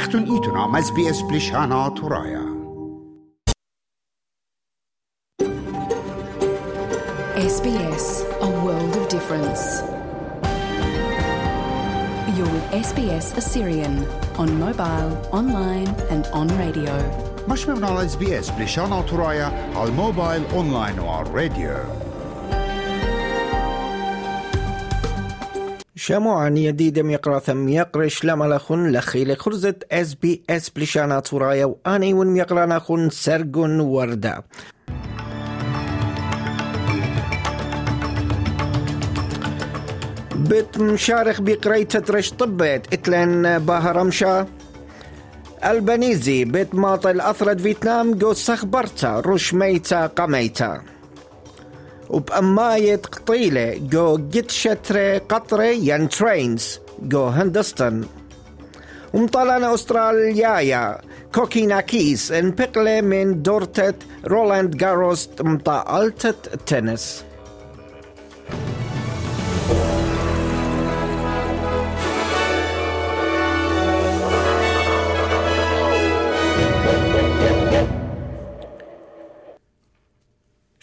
اختون ایتون هم از بی اس بلیشانا تورایا SBS, a world of difference. You're with SBS Assyrian on mobile, online, and on radio. مش ممنوع على اس بي اس بلشانا تورايا على الموبايل اونلاين وعلى الراديو شموعا يديدم يقرا ثم يقرش لما لخن لخي لخرزة اس بي اس بلشانا تورايا واني ون يقرا نخن سرقن وردا بت مشارخ بقريتة رش طبت اتلن باهرمشا البنيزي بيت ماطل أثرد فيتنام جو سخبرتا رش ميتا قميتا. وبأماية قطيلة جو جت شتري قطرة ين ترينز جو هندستن. ومطلنا أستراليايا كوكيناكيس انبقلة من دورتة رولاند جاروس مطالتة تنس.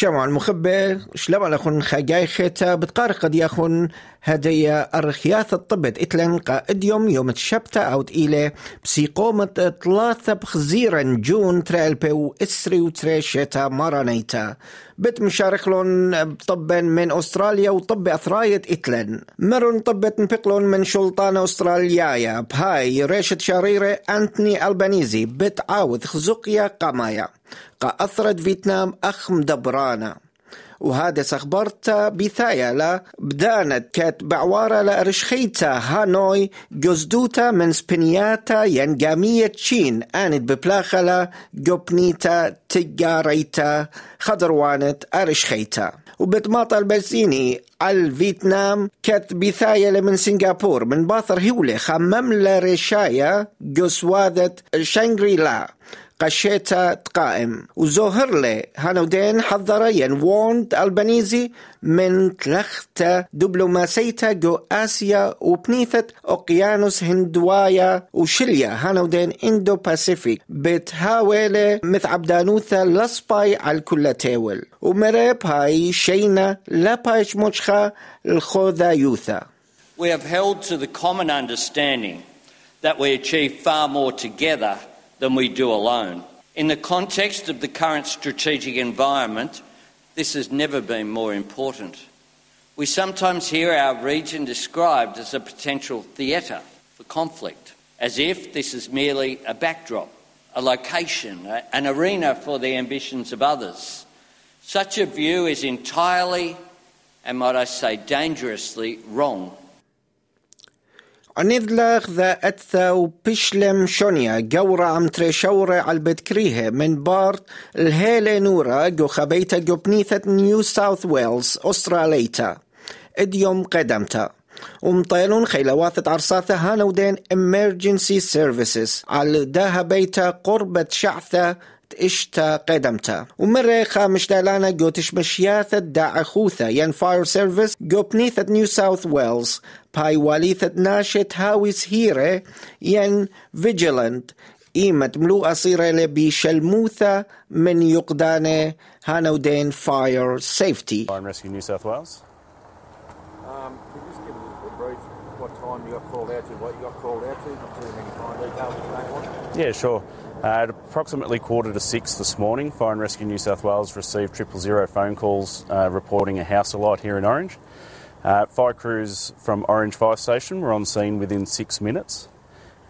شمع المخبر شلما لخن خجاي خيتا بتقار قد يخن هدية أرخياث الطبت إتلن قائد يوم الشبتة أو تقيلة بسيقومة ثلاثة بخزيرا جون تريل بيو إسري وتري شتا مارانيتا بت مشارخلون طبا من أستراليا وطب أثراية إتلن مرن طبت نبقلون من شلطان أستراليايا بهاي ريشة شريرة أنتني ألبانيزي. بت عاوذ خزقيا قمايا قا أثرد فيتنام أخ مدبرانا وهذا بثايا لا بدانت كات بعوارة لأرشخيتا هانوي جزدوتا من سبنياتا ينجامية تشين. آنت ببلاخلا جوبنيتا تجاريتا خضروانت أرشخيتا. وبتماطى البلسيني على فيتنام كات بثايا من سنغافور. من باثر هيولي خمم لرشايا جسوادة شانغري لا قشيتا تقائم وزوهر لي. هانودين حضرين ووند البنيزي من تلختا دبلوماسيتا جو آسيا وبنيثة أوقيانوس هندوايا وشليا. هانودين إندو باسيفيك. بتهاولة مث عبدانوثا لصباي على كل تاول ومريب هاي شينا لابايش مجخا الخوذا يوثا. We have held to the common understanding that we achieve far more together than we do alone. In the context of the current strategic environment, this has never been more important. We sometimes hear our region described as a potential theatre for conflict, as if this is merely a backdrop, a location, an arena for the ambitions of others. Such a view is entirely, and might I say dangerously, wrong. عنذلخ ذا أتثا وبشلم شونيا. جورا عم تريشورة على البتكريه من بارت الهيلة نورا جو خبيتا جو بنيثة. نيو ساوث ويلز. أستراليتا. اديوم قدمتا. ومطيلون خيلوات عرصاثة هانودين emergency services. على داها بيتا قربة شعثة اشتا قدمتا. ومرة خامش دالانا جو تشمشياثة دا أخوثة ين فاير سيرفيس جو بنيثة نيو ساوث ويلز. باي واليثة ناشت هاويس هيرة ين فيجيلنت قيمة ملوء صيرة لبي شلموثة من يقدانة هانودين فاير سيفتي? Yeah, sure. Uh, at approximately quarter to six this morning, Fire and Rescue New South Wales received triple zero phone calls uh, reporting a house alight here in Orange. Uh, fire crews from Orange Fire Station were on scene within six minutes.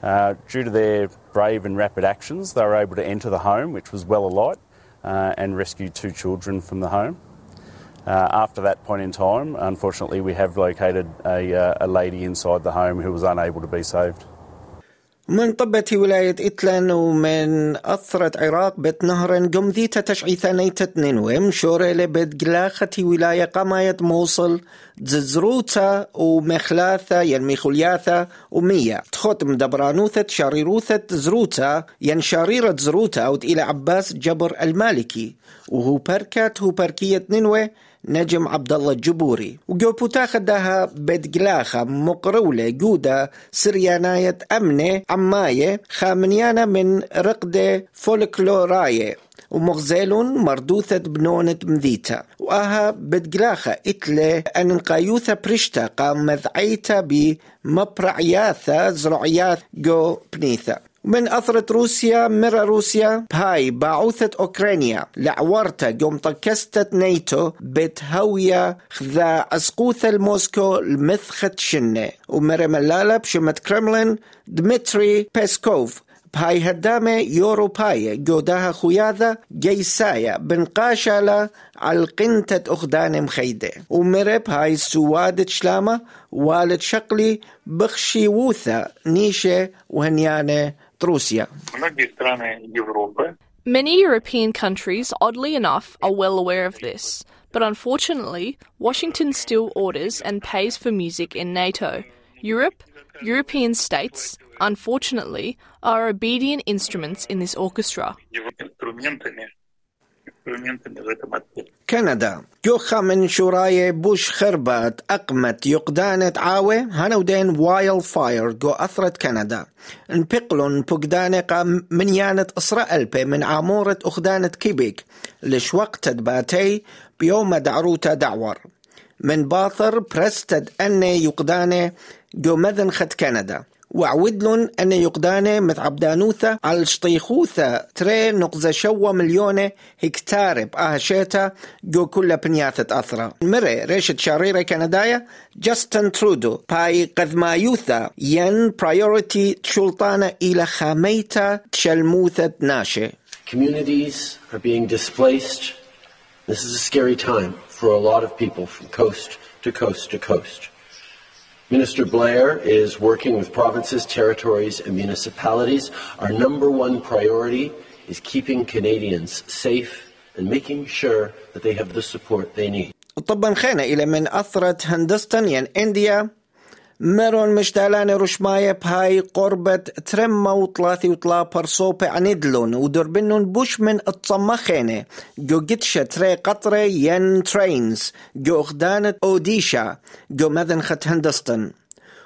Uh, due to their brave and rapid actions, they were able to enter the home, which was well alight, uh, and rescue two children from the home. Uh, after that point in time, unfortunately, we have located a, a lady inside the home who was unable to be saved. من طبة ولاية إتلان ومن أثرت عراق بت نهرا قمذيتا تشعيثانيتا تنينوي مشورة لبت قلاخة ولاية قماية موصل ززروتا ومخلاثة ين ميخولياثة ومية تخوت مدبرانوثة شاريروثة زروتا ين شاريرة زروتا أو إلى عباس جبر المالكي وهو بركات هو بركية نينوي نجم عبد الله الجبوري وجو بوتا خداها بدقلاخة مقرولة جودة سرياناية أمنة عماية خامنيانا من رقدة فولكلوراية ومغزيلون مردوثة بنونة مذيتا. وآها بدقلاخة إتلي أن نقايوثة برشتا قام مذعيتا بمبرعياثة زرعيات جو بنيثة. من أثرة روسيا مرة روسيا بهاي باعوثة أوكرانيا لعورتا قوم طكستت نيتو بتهوية خذا أسقوثة الموسكو المثخة شنة. ومرة ملالة بشمة كرملين دمتري بيسكوف هدامة يوروباية جوداها خياذة جيسايا بن قاشالة على قنتة أخدان مخيدة ومرب هاي سوادة شلامة والد شقلي بخشي ووثا نيشة وهنيانة روسيا Many European countries, oddly enough, are well aware of this, but unfortunately, Washington still orders and pays for music in NATO. Europe, European states, unfortunately, are obedient instruments in this orchestra. كندا. جوخا من شوراية بوش خربت أقمت يقدانة عاوة. هنودين وايل فاير جو أثرت كندا. انبقلون بقدانة من يانة إسرائيل بي من عامورة أخدانة كيبيك. لش وقت باتي بيوم دعروتا دعور. من باثر برستد أني يقدانة جو مذن خد كندا وعودلن أن يقدانة متعبدانوثة على شطيخوثة تري نقزة شوة مليونة هكتار بآهشيتا جو كل بنياثة أثرة مرة ريشة شاريرة كندايا جاستن ترودو باي قذمايوثة ين برايورتي تشلطانة إلى خاميتا تشلموثة ناشي Communities are being displaced. This is a scary time for a lot of people from coast to coast to coast. Minister Blair is working with provinces, territories, and municipalities. Our number one priority is keeping Canadians safe and making sure that they have the support they need. طبا خينا إلى من أثرت هندستن ين إنديا مرون مشتالان رشماية بهاي قربة ترمى وطلاثي وطلا برصوبة عندلون ودربنون بوش من الطمخينة جو جتشة تري قطرة ين ترينز جو اخدانة اوديشا جو مذن خت هندستن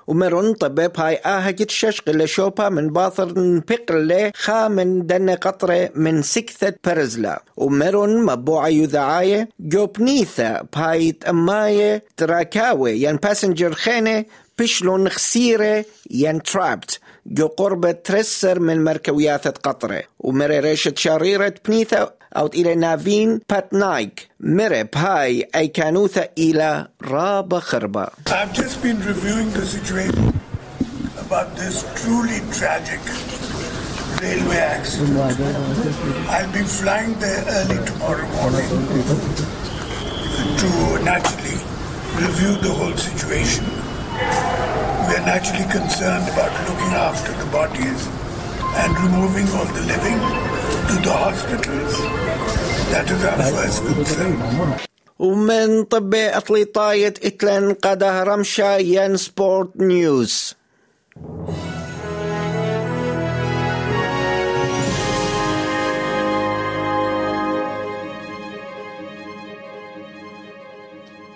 ومرون طبب هاي آها جتشش قل شوبا من باثر نبقل خا من دن قطرة من سكثة برزلا ومرون مبوعة يذعاية جو بنيثة بهاي تأماية تراكاوي ين باسنجر خينة بشلون خسيرة ين ترابت. جو قربة ترسر من مركويات قطرة. ومري ريشة شريرة بنيثة أو إلى نافين باتنايك مري بهاي أي كانوثة إلى رابة خربة I've just been reviewing the situation about this truly tragic railway accident. I'll be flying there early tomorrow morning to naturally review the whole situation. We are naturally concerned about looking after the bodies and removing all the living to the hospitals. That is our first concern. ومن طب أطليطاية إتلان قاده رمشا ين سبورت نيوز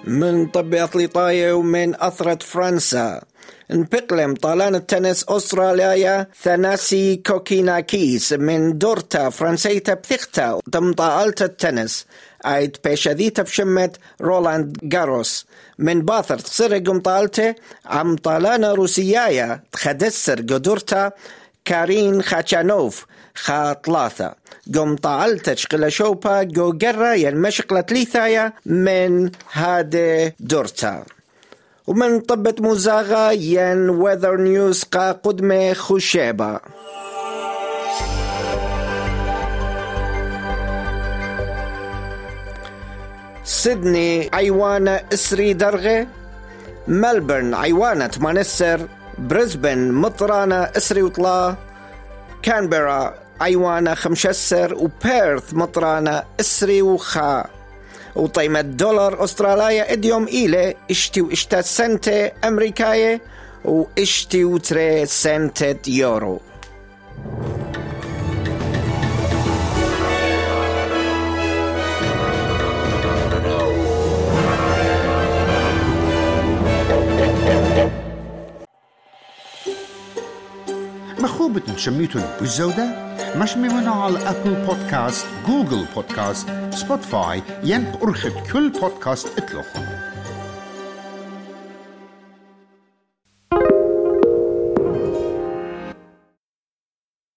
من طب أطليطاية ومن أثرة فرنسا انبقلم طالان التنس أستراليا ثناسي كوكيناكيس من دورتا فرنسيتا بثيختا تم طالت التنس. عيد بيشذيتا بشمة رولاند جاروس. من باثر تصير طالته عم طالانا روسيايا. تخدسر قدرتا كارين خاتشانوف خاطلاثة قم طالتش قل شوبا جو قرة ين مشقلة ليثايا من هادي دورتا. ومن مزاغة ين ويذر نيوز قا قدمة خشيبة سيدني عيوانة إسري درغة. ملبورن عيوانة منسر بريسبن مطرانة إسري وطلا. كانبرا عيوانة خمشسر. وبيرث مطرانة إسري وخا. وطيمة دولار أستراليا اديوم إيلة إشتي وإشتا سنتة أمريكاية وإشتي وتري سنتة يورو. خوب تشميتون بالزودة؟ مش ممنوع على أبل بودكاست جوجل بودكاست سبوتفاي ين بأرخد كل بودكاست اتلوخن